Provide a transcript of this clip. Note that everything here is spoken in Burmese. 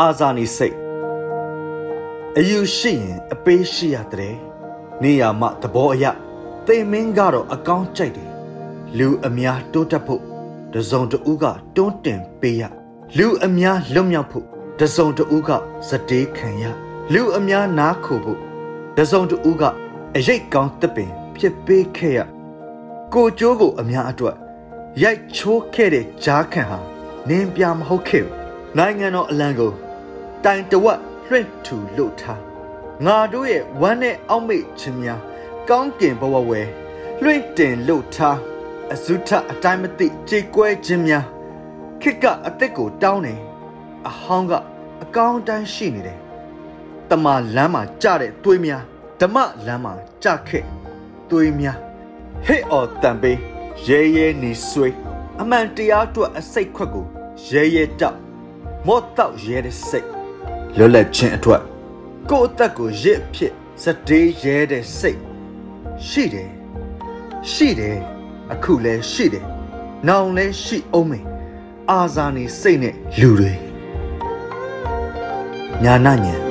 အာဇာနည်စိတ်အယူရှိရင်အပေးရှိရတဲ့နေရာမှသဘောအရသိမင်းကတော့အကောင်းကြိုက်တယ်လူအများတိုးတက်ဖို့တစုံတဦးကတွန်းတင်ပေးရလူအများလွတ်မြောက်ဖို့တစုံတဦးကစတေးခံရလူအများနားခိုဖို့တစုံတဦးကအရိတ်ကောင်းတစ်ပင်ဖြစ်ပေးခဲ့ရကိုကျိုးကိုအများအတွက်ရိုက်ချိုးခဲ့တဲ့ဂျားခံဟာနင်းပြမဟုတ်ခဲ့ဘူးနိုင်ငံတော်အလံကို တိုင်တဝက်လွှင့်ထူလို့ထားငါတို့ရဲ့ဝမ်းနဲ့အောက်မေ့ခြင်းများကောင်းကင်ဘဝဝဲလွှင့်တင်လို့ထားအစုထအတိုင်းမသိကြေကွဲခြင်းများခစ်ကအသက်ကိုတောင်းတယ်အဟောင်းကအကောင်းတိုင်းရှိနေတယ်တမလမ်းမှာကြတဲ့သွေးများဓမ္မလမ်းမှာကြခဲ့သွေးများဟစ်အော်တန်ပေးရဲရဲနေဆွေးအမှန်တရားအတွက်အစိတ်ခွက်ကိုရဲရဲတောက်မော့တောက်ရဲတဲ့စိတ် လွတ်လပ်ခြင်းအတွက်ကိုယ့်အသက်ကိုရစ်ဖြစ်စတေးရဲတဲ့စိတ်ရှိတယ်ရှိတယ်အခုလည်းရှိတယ်နောင်လည်းရှိအောင်မယ်အာဇာနည်စိတ်နဲ့လူတွေညာနာညာ